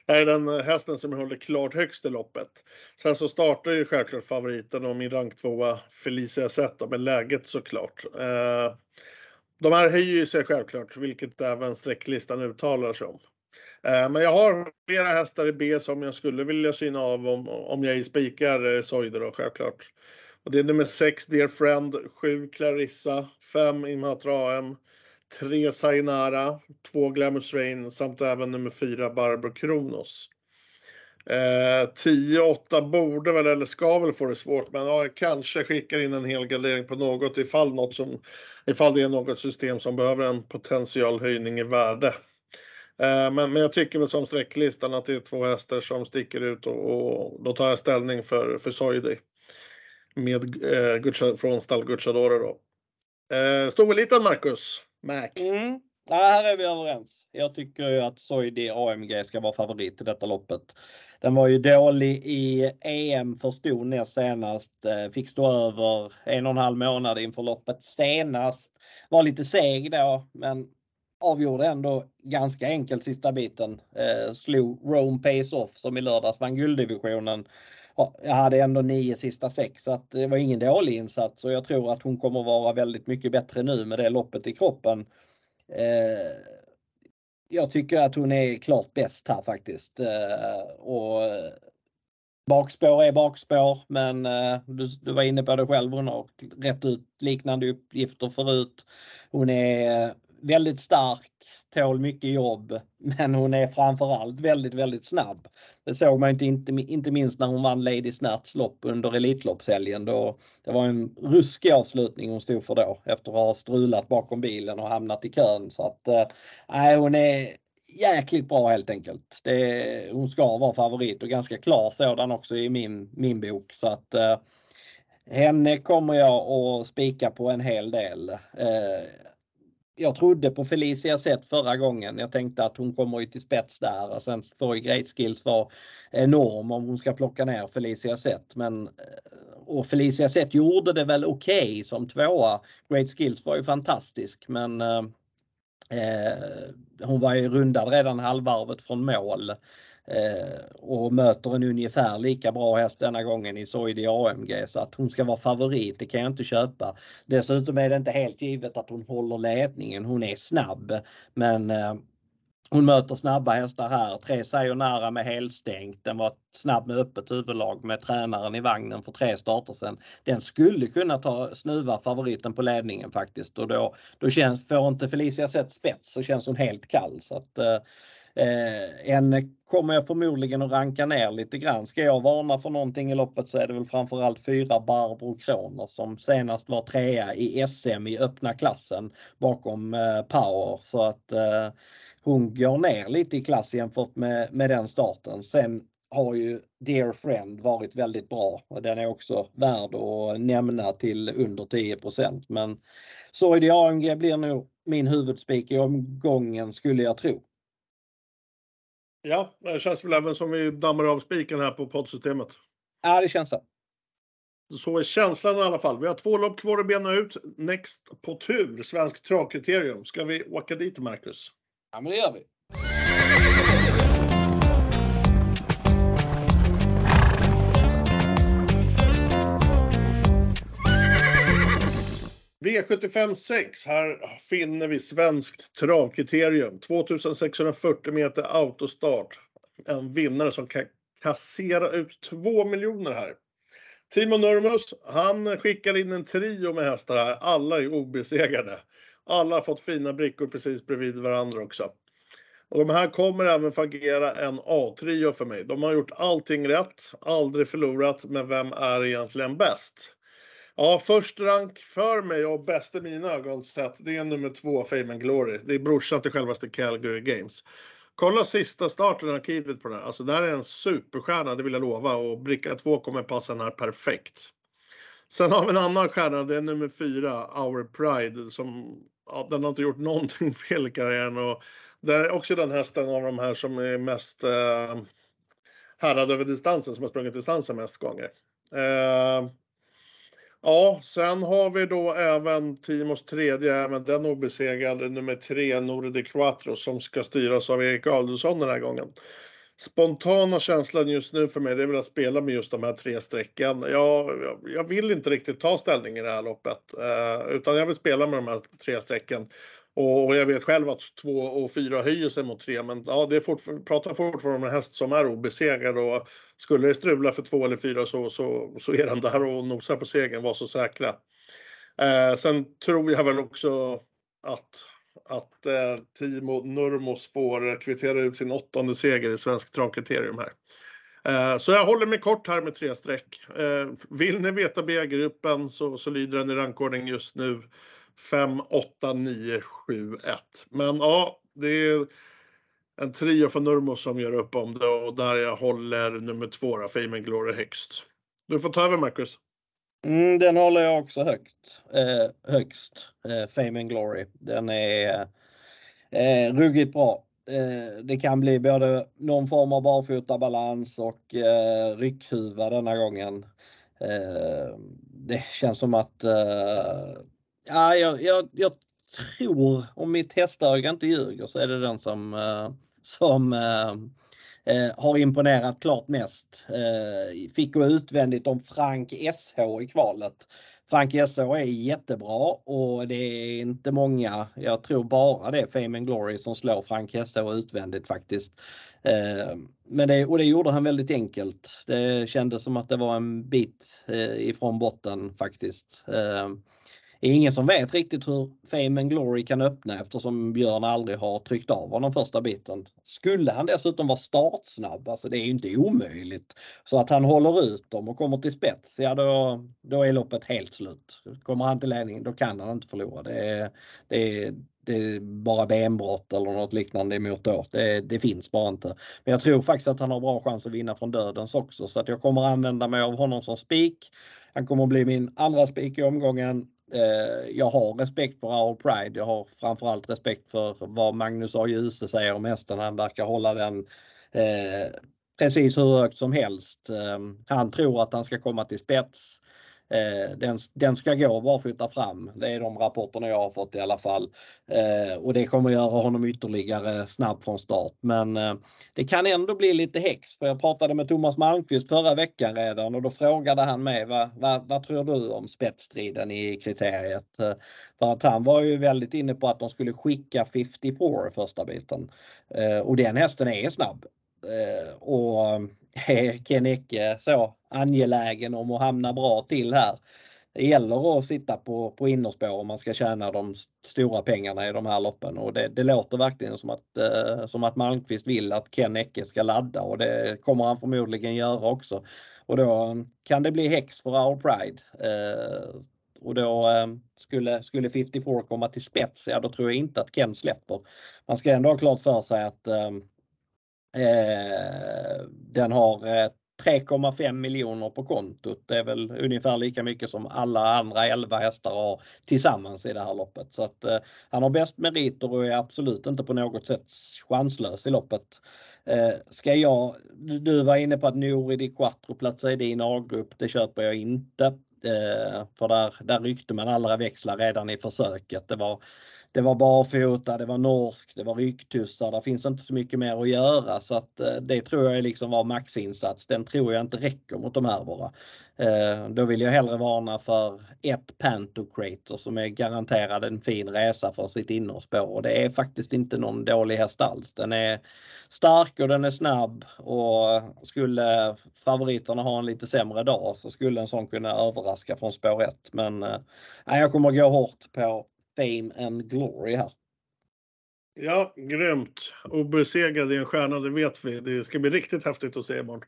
Det är den eh, hästen som håller klart högst i loppet. Sen så startar ju självklart favoriten och min rank tvåa Felicia Zeta med läget såklart. Eh, de här höjer ju sig självklart, vilket även sträcklistan uttalar sig om. Eh, men jag har flera hästar i B som jag skulle vilja syna av om, om jag spikar eh, Soider då självklart. Och det är nummer 6 Dear Friend, 7 Clarissa, 5 Imatra AM, 3 Sainara, 2 Glamour Rain samt även nummer 4 Barbro Kronos. Eh, 10-8 borde väl eller ska väl få det svårt men ja, jag kanske skickar in en hel gardering på något ifall, något som, ifall det är något system som behöver en potentialhöjning i värde. Eh, men, men jag tycker väl som sträcklistan att det är två hästar som sticker ut och, och då tar jag ställning för, för Soidi. Med eh, från stall Gucciadore då. Eh, Storeliten Marcus Mac. Mm. Ja, här är vi överens. Jag tycker ju att Soidi AMG ska vara favorit i detta loppet. Den var ju dålig i EM för stor näst senast. Eh, fick stå över en och en halv månad inför loppet senast. Var lite seg då, men avgjorde ändå ganska enkelt sista biten. Eh, slog Rome Pace Off som i lördags vann gulddivisionen. Jag hade ändå nio sista sex så att det var ingen dålig insats och jag tror att hon kommer vara väldigt mycket bättre nu med det loppet i kroppen. Eh, jag tycker att hon är klart bäst här faktiskt. Eh, och eh, bakspår är bakspår men eh, du, du var inne på det själv. Hon har rätt ut liknande uppgifter förut. Hon är väldigt stark, tål mycket jobb, men hon är framförallt väldigt, väldigt snabb. Det såg man inte, inte, inte minst när hon vann Lady Snatch lopp under Elitloppshelgen. Då, det var en ruskig avslutning hon stod för då efter att ha strulat bakom bilen och hamnat i kön. Så att, äh, hon är jäkligt bra helt enkelt. Det, hon ska vara favorit och ganska klar sådan också i min, min bok. Så att äh, henne kommer jag att spika på en hel del. Äh, jag trodde på Felicia Sett förra gången. Jag tänkte att hon kommer ju till spets där och sen får ju Great Skills vara enorm om hon ska plocka ner Felicia Sett. Men eh, och Felicia Sett gjorde det väl okej okay som tvåa. Great Skills var ju fantastisk men eh, eh, hon var ju rundad redan halvvarvet från mål. Eh, och möter en ungefär lika bra häst denna gången i Soidi AMG så att hon ska vara favorit, det kan jag inte köpa. Dessutom är det inte helt givet att hon håller ledningen. Hon är snabb men eh, hon möter snabba hästar här. Tre Sayonara med helstängt. Den var snabb med öppet huvudlag med tränaren i vagnen för tre starter sen. Den skulle kunna ta snuva favoriten på ledningen faktiskt och då, då känns, får inte Felicia sett spets så känns hon helt kall. Så att, eh, eh, en kommer jag förmodligen att ranka ner lite grann. Ska jag varna för någonting i loppet så är det väl framförallt fyra Barbro Kroner som senast var trea i SM i öppna klassen bakom eh, Power. Så att eh, hon går ner lite i klass jämfört med, med den starten. Sen har ju Dear Friend varit väldigt bra och den är också värd att nämna till under 10 Men Soidi AMG blir nog min huvudspik i omgången skulle jag tro. Ja, det känns väl även som vi dammar av spiken här på poddsystemet. Ja, det känns så. Så är känslan i alla fall. Vi har två lopp kvar att bena ut. Next på tur, Svensk travkriterium. Ska vi åka dit, Marcus? Ja, men det gör vi. V75 6, här finner vi svenskt travkriterium. 2640 meter autostart. En vinnare som kan kassera ut 2 miljoner här. Timo Nurmos, han skickar in en trio med hästar här. Alla är obesegrade. Alla har fått fina brickor precis bredvid varandra också. Och de här kommer även fungera en A-trio för mig. De har gjort allting rätt, aldrig förlorat, men vem är egentligen bäst? Ja, först rank för mig och bäst i mina ögon sett, det är nummer två, Fame and Glory. Det är brorsan till självaste Calgary Games. Kolla sista starten av arkivet på den här. Alltså det här är en superstjärna, det vill jag lova. Och bricka 2 kommer passa den här perfekt. Sen har vi en annan stjärna, det är nummer fyra, Our Pride. Som, ja, den har inte gjort någonting fel i karriären. Och det är också den hästen av de här som är mest eh, härad över distansen, som har sprungit distansen mest gånger. Eh, Ja, sen har vi då även Timos tredje, även den obesegrade, nummer tre, Nordic Quattro, som ska styras av Erik Adelsson den här gången. Spontana känslan just nu för mig, det är väl att spela med just de här tre strecken. Jag, jag vill inte riktigt ta ställning i det här loppet, eh, utan jag vill spela med de här tre strecken. Och jag vet själv att 2 och 4 höjer sig mot 3 men ja, det är fortfar pratar fortfarande om en häst som är obesegrad och skulle det strula för 2 eller 4 så, så, så är den där och nosar på segern, var så säkra. Eh, sen tror jag väl också att, att eh, Timo Nurmos får kvittera ut sin åttonde seger i Svensk travkriterium här. Eh, så jag håller mig kort här med tre streck. Eh, vill ni veta B-gruppen så, så lyder den i rankordning just nu 5, 8, 9, 7, 1. Men ja, det är en trio från Nurmo som gör upp om det och där jag håller nummer två, Fame and Glory högst. Du får ta över Marcus. Mm, den håller jag också högt, eh, högst, eh, Fame and Glory. Den är eh, ruggigt bra. Eh, det kan bli både någon form av barfotabalans och eh, ryckhuva denna gången. Eh, det känns som att eh, ja, jag, jag, jag tror, om mitt hästöga inte ljuger, så är det den som, eh, som eh, eh, har imponerat klart mest. Eh, fick gå utvändigt om Frank SH i kvalet. Frank SH är jättebra och det är inte många, jag tror bara det är Fame and Glory som slår Frank SH utvändigt faktiskt. Men det, och det gjorde han väldigt enkelt. Det kändes som att det var en bit ifrån botten faktiskt det är ingen som vet riktigt hur Fame and Glory kan öppna eftersom Björn aldrig har tryckt av honom första biten. Skulle han dessutom vara startsnabb, alltså det är ju inte omöjligt. Så att han håller ut dem och kommer till spets, ja då, då är loppet helt slut. Kommer han till ledning då kan han inte förlora. Det är, det är, det är bara benbrott eller något liknande emot då. Det, det, finns bara inte. Men jag tror faktiskt att han har bra chans att vinna från dödens också så att jag kommer använda mig av honom som spik. Han kommer att bli min andra spik i omgången Eh, jag har respekt för Our Pride. Jag har framförallt respekt för vad Magnus A. Djuse säger om hästen. Han verkar hålla den eh, precis hur högt som helst. Eh, han tror att han ska komma till spets. Eh, den, den ska gå barfota fram. Det är de rapporterna jag har fått i alla fall. Eh, och det kommer göra honom ytterligare snabb från start. Men eh, det kan ändå bli lite häx. För jag pratade med Thomas Malmqvist förra veckan redan och då frågade han mig vad, vad, vad tror du om spetsstriden i kriteriet? Eh, för att han var ju väldigt inne på att de skulle skicka 50 på första biten. Eh, och den hästen är snabb. Och är Ken Ecke så angelägen om att hamna bra till här. Det gäller att sitta på, på innerspår om man ska tjäna de stora pengarna i de här loppen och det, det låter verkligen som att, eh, som att Malmqvist vill att Ken Ecke ska ladda och det kommer han förmodligen göra också. Och då eh, kan det bli häx för Our Pride. Eh, och då eh, skulle, skulle 54 komma till spets, ja då tror jag inte att Ken släpper. Man ska ändå ha klart för sig att eh, Eh, den har eh, 3,5 miljoner på kontot. Det är väl ungefär lika mycket som alla andra 11 hästar har tillsammans i det här loppet. Så att eh, han har bäst meriter och är absolut inte på något sätt chanslös i loppet. Eh, ska jag, du var inne på att Nouri di Quattro platsar i din A-grupp. Det köper jag inte. Eh, för där, där ryckte man alla växlar redan i försöket. Det var det var barfota, det var norsk, det var ryggtussar, Det finns inte så mycket mer att göra så att eh, det tror jag liksom var maxinsats. Den tror jag inte räcker mot de här bara. Eh, då vill jag hellre varna för ett Pantocrator som är garanterad en fin resa för sitt innerspår och det är faktiskt inte någon dålig häst alls. Den är stark och den är snabb och skulle favoriterna ha en lite sämre dag så skulle en sån kunna överraska från spår 1. Men eh, jag kommer gå hårt på Fame and Glory här. Ja, grymt. Obesegrad i en stjärna, det vet vi. Det ska bli riktigt häftigt att se imorgon.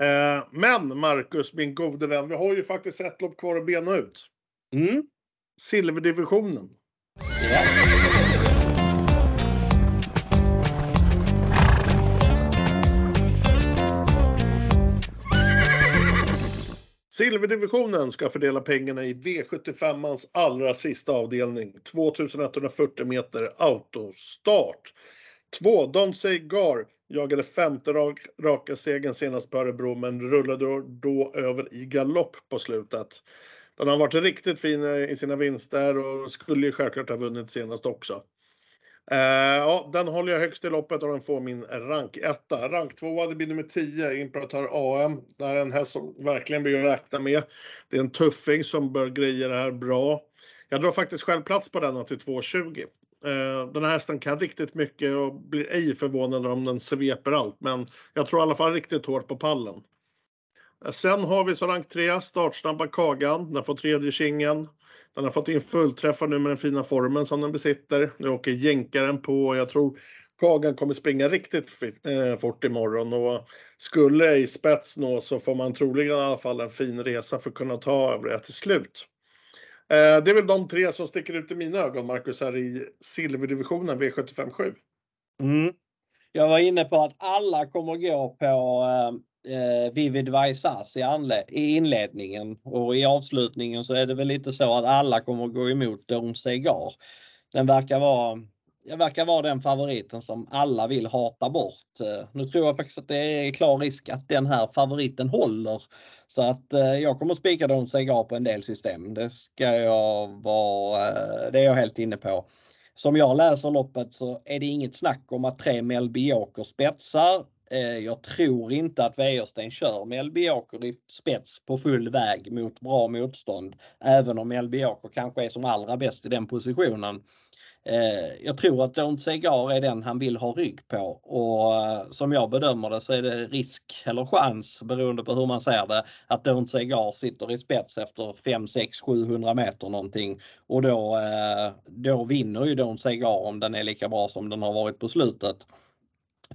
Eh, men Marcus, min gode vän, vi har ju faktiskt ett lopp kvar att bena ut. Mm. Silverdivisionen. Ja. Silverdivisionen ska fördela pengarna i V75ans allra sista avdelning. 2140 meter autostart. 2. Don Seigar jagade femte rak, raka segern senast på Örebro men rullade då, då över i galopp på slutet. Den har varit riktigt fin i sina vinster och skulle ju självklart ha vunnit senast också. Uh, ja, den håller jag högst i loppet och den får min rank 1. Rank 2 det blir nummer 10, Imperator AM. Det här är en häst som verkligen blir att räkna med. Det är en tuffing som bör greja det här bra. Jag drar faktiskt själv plats på denna till 2,20. Uh, eh, den här hästen kan riktigt mycket och blir ej förvånad om den sveper allt, men jag tror i alla fall riktigt hårt på pallen. Uh, sen har vi så rank 3, startsnabba Kagan. Den får tredje kingen. Den har fått in fullträffar nu med den fina formen som den besitter. Nu åker jänkaren på och jag tror Kagan kommer springa riktigt eh, fort imorgon och skulle i spets nå så får man troligen i alla fall en fin resa för att kunna ta övriga till slut. Eh, det är väl de tre som sticker ut i mina ögon, Marcus, här i silverdivisionen V757. Mm. Jag var inne på att alla kommer gå på eh, eh, Vivid Vaisas i, i inledningen och i avslutningen så är det väl lite så att alla kommer gå emot Don Segar. Den verkar vara jag verkar vara den favoriten som alla vill hata bort. Eh, nu tror jag faktiskt att det är klar risk att den här favoriten håller. Så att eh, jag kommer spika Don Segar på en del system. Det ska jag vara, eh, det är jag helt inne på. Som jag läser loppet så är det inget snack om att tre Melby Joker spetsar. Eh, jag tror inte att Wäjersten kör med Elbiaker i spets på full väg mot bra motstånd. Även om Elbiaker kanske är som allra bäst i den positionen. Eh, jag tror att Don't Segar är den han vill ha rygg på och eh, som jag bedömer det så är det risk eller chans beroende på hur man ser det att Don't Segar sitter i spets efter 5, 6, 700 meter någonting och då, eh, då vinner ju Don't Segar om den är lika bra som den har varit på slutet.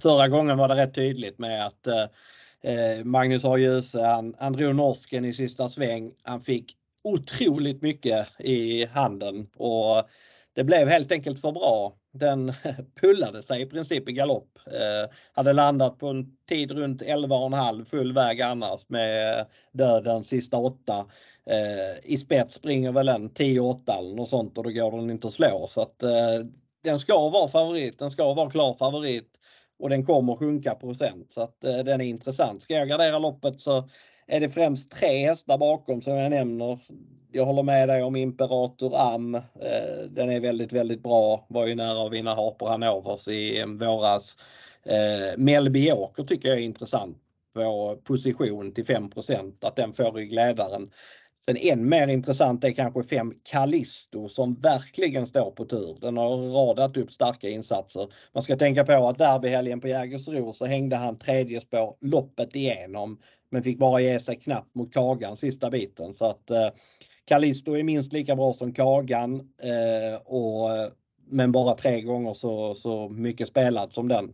Förra gången var det rätt tydligt med att eh, Magnus A. Djuse, han, han drog norsken i sista sväng. Han fick otroligt mycket i handen och det blev helt enkelt för bra. Den pullade sig i princip i galopp. Eh, hade landat på en tid runt 11,5 full väg annars med döden sista åtta. Eh, I spets springer väl en 10-8 eller något sånt och då går den inte att slå. Så att, eh, den ska vara favorit, den ska vara klar favorit och den kommer sjunka procent så att eh, den är intressant. Ska jag gardera loppet så är det främst tre hästar bakom som jag nämner jag håller med dig om Imperator Am. Eh, den är väldigt, väldigt bra. Var ju nära att vinna Harper Hanovers i eh, våras. Eh, Melby Åker tycker jag är intressant på position till 5% att den får ryggledaren. Sen än mer intressant är kanske 5 Callisto som verkligen står på tur. Den har radat upp starka insatser. Man ska tänka på att derbyhelgen på Jägersro så hängde han tredje spår loppet igenom men fick bara ge sig knappt mot Kagan sista biten. Så att eh, Callisto är minst lika bra som Kagan eh, och, men bara tre gånger så, så mycket spelat som den.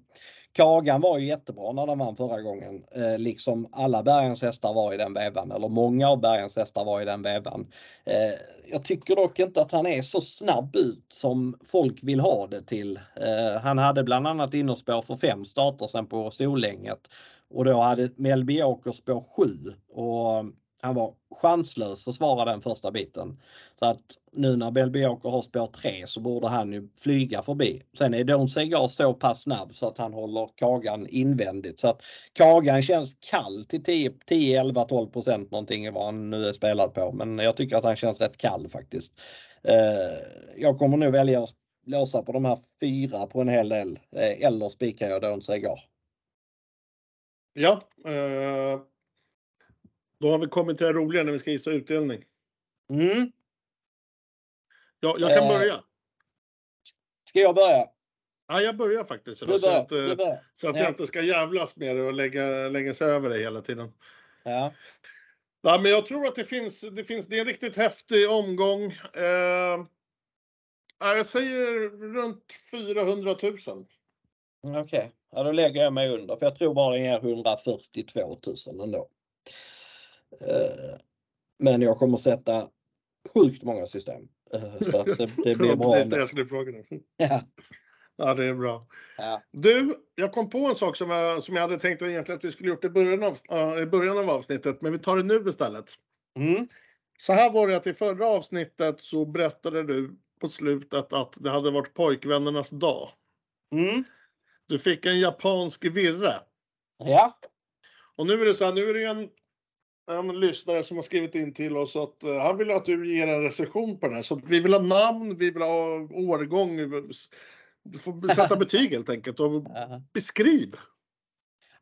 Kagan var ju jättebra när den vann förra gången, eh, liksom alla Bergens hästar var i den vevan, eller många av Bergens hästar var i den vevan. Eh, jag tycker dock inte att han är så snabb ut som folk vill ha det till. Eh, han hade bland annat innerspår för fem starter sen på Solänget och då hade Melby Åker spår 7 och han var chanslös att svara den första biten. Så att nu när Belbiaker har spår 3 så borde han ju flyga förbi. Sen är Don Segar så pass snabb så att han håller Kagan invändigt. Så att Kagan känns kall till 10, 10 11, 12 procent någonting vad han nu är spelad på. Men jag tycker att han känns rätt kall faktiskt. Eh, jag kommer nog välja att låsa på de här fyra på en hel del. Eh, eller spikar jag Don Segar. Ja, eh, då har vi kommit till det roliga när vi ska gissa utdelning. Mm. Ja, jag kan eh, börja. Ska jag börja? Ja, jag börjar faktiskt. Då, så att, så att jag inte ska jävlas med det och lägga, lägga sig över det hela tiden. Ja. Ja, men jag tror att det finns, det finns, det är en riktigt häftig omgång. Eh, jag säger runt 400 000. Okej, okay. ja, då lägger jag mig under för jag tror bara den ger 142 000 ändå. Eh, men jag kommer sätta sjukt många system. Eh, så att det, det blir bra. Precis det jag skulle fråga nu. Ja. Ja, det är bra. Ja. Du, jag kom på en sak som jag, som jag hade tänkt egentligen att vi skulle gjort i början av, uh, i början av avsnittet, men vi tar det nu istället. Mm. Så här var det att i förra avsnittet så berättade du på slutet att det hade varit pojkvännernas dag. Mm. Du fick en japansk virre. Ja. Och nu är det så här, nu är det en en lyssnare som har skrivit in till oss att uh, han vill att du ger en recension på den här. Så vi vill ha namn, vi vill ha årgång. Du får sätta betyg helt enkelt och beskriv.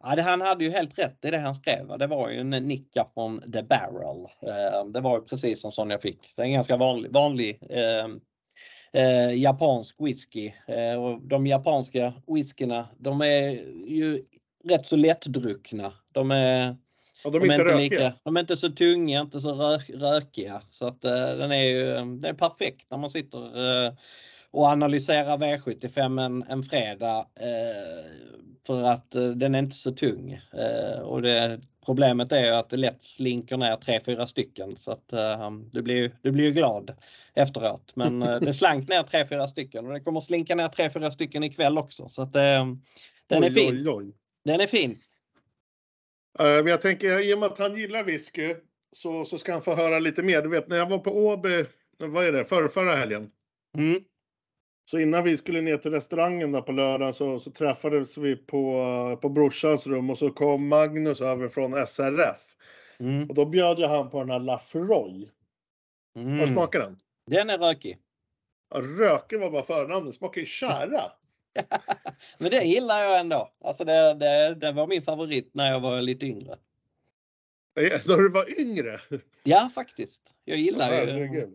Ja, det, han hade ju helt rätt i det han skrev. Det var ju en nicka från The Barrel. Uh, det var ju precis en sån jag fick. Det är en ganska vanlig, vanlig uh, uh, japansk whisky. och de japanska whiskyna de är ju rätt så lättdruckna. De är Ja, de är, de är inte, inte lika, de är inte så tunga, inte så rök, rökiga. Så att uh, den är ju den är perfekt när man sitter uh, och analyserar V75 en, en fredag. Uh, för att den är inte så tung. och det, problemet är att det lätt slinker ner 3-4 stycken så att du blir, du blir glad efteråt. Men det slank ner 3-4 stycken och det kommer slinka ner 3-4 stycken ikväll också. Så att den är fin. Den är fin. Eh, men jag tänker, i och med att han gillar whisky så, så ska han få höra lite mer. Du vet, när jag var på Åby, vad är det, förra, förra helgen? Mm. Så innan vi skulle ner till restaurangen där på lördag så, så träffades vi på, på brorsans rum och så kom Magnus över från SRF. Mm. Och då bjöd jag han på den här Lafroy. Mm. smakat den? Den är rökig. Ja, Röken var bara förnamnet, smakar ju tjära. Men det gillar jag ändå. Alltså det, det, det var min favorit när jag var lite yngre. Det- När du var yngre. Ja faktiskt. Jag gillar ju, Herregud.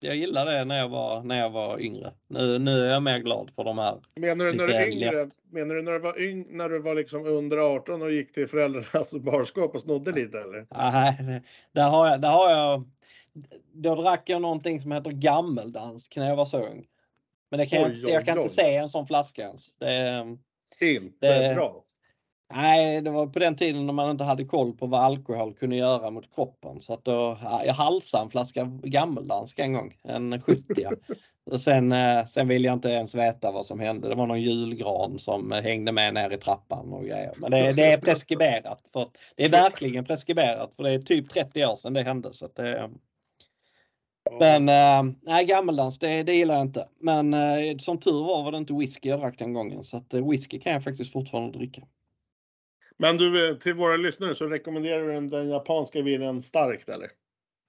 jag gillar det när jag var, när jag var yngre. Nu, nu är jag mer glad för de här. Menar du när du yngre? Menar du när du var yng, när du var liksom under 18 och gick till föräldrarnas barskap och snodde lite eller? Nej, där har jag, där har jag då drack jag någonting som heter gammeldansk när jag var så ung. Men det kan jag, Oj, jag kan oj, inte oj. se en sån flaska ens. Det, Inte Det- bra. nej, det var på den tiden när man inte hade koll på vad alkohol kunde göra mot kroppen. Så att då, ja, jag halsade en flaska gammeldansk en gång, en 70 och sen, eh, sen vill jag inte ens veta vad som hände. Det var någon julgran som hängde med ner i trappan och grejer. Men det, det är preskriberat. För, det är verkligen preskriberat för det är typ 30 år sedan det hände. Så det, Men eh, nej, gammeldans det, det gillar jag inte. Men eh, som tur var var det inte whisky jag drack den gången. Så att eh, whisky kan jag faktiskt fortfarande dricka. Men du, till våra lyssnare så rekommenderar du den, den japanska vinen starkt eller?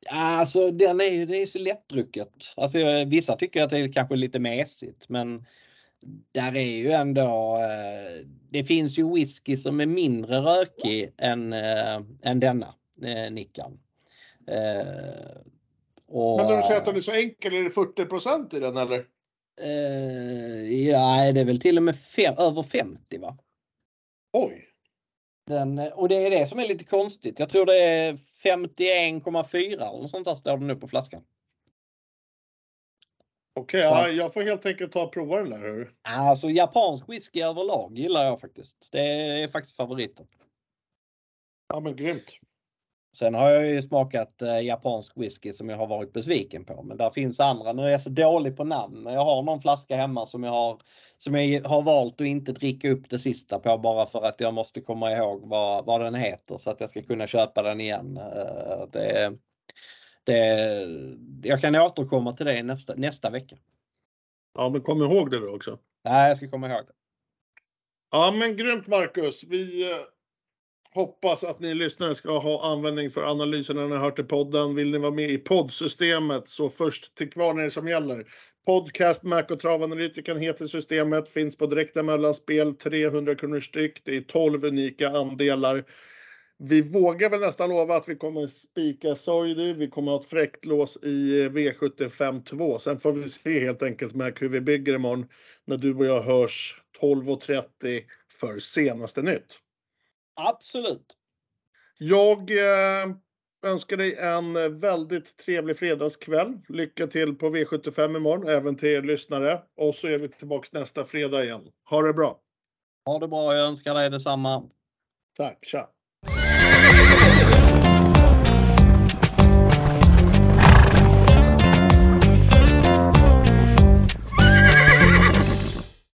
Ja, Alltså den är ju det är så lättdrucket. Alltså, vissa tycker att det är kanske lite mesigt men där är ju ändå, det finns ju whisky som är mindre rökig än, än denna eh, Nickan. Eh, och, Men när du säger att den är så enkel, är det 40% i den eller? eh, ja, det är väl till och med fem, över 50 va? Oj! Den, och det är det som är lite konstigt. Jag tror det är 51,4 eller något sånt där står det nu på flaskan. Okej, ja, jag får helt enkelt ta och prova den där. Alltså japansk whisky överlag gillar jag faktiskt. Det är faktiskt favoriten. Ja men grymt. Sen har jag ju smakat eh, japansk whisky som jag har varit besviken på. Men där finns andra. Nu är jag så dålig på namn. Men jag har någon flaska hemma som jag har, som jag har valt att inte dricka upp det sista på bara för att jag måste komma ihåg vad, vad den heter så att jag ska kunna köpa den igen. Eh, Det, det, jag kan återkomma till det nästa, nästa vecka. Ja men kom ihåg det då också. Nej, jag ska komma ihåg det. Ja men grymt Marcus. Vi eh, hoppas att ni lyssnare ska ha användning för analysen när ni hört i podden. Vill ni vara med i poddsystemet så först till kvarn är det som gäller. Podcast Mac och travanalytikern heter systemet, finns på direkta mellanspel, 300 kronor styck. Det är 12 unika andelar. Vi vågar väl nästan lova att vi kommer spika Soidy. Vi kommer ha ett fräckt lås i V75 2. Sen får vi se helt enkelt med hur vi bygger imorgon när du och jag hörs 12.30 för senaste nytt. Absolut. Jag eh, önskar dig en väldigt trevlig fredagskväll. Lycka till på V75 imorgon, även till er lyssnare. Och så är vi tillbaks nästa fredag igen. Ha det bra. Ha det bra. Jag önskar dig detsamma. Tack, tja!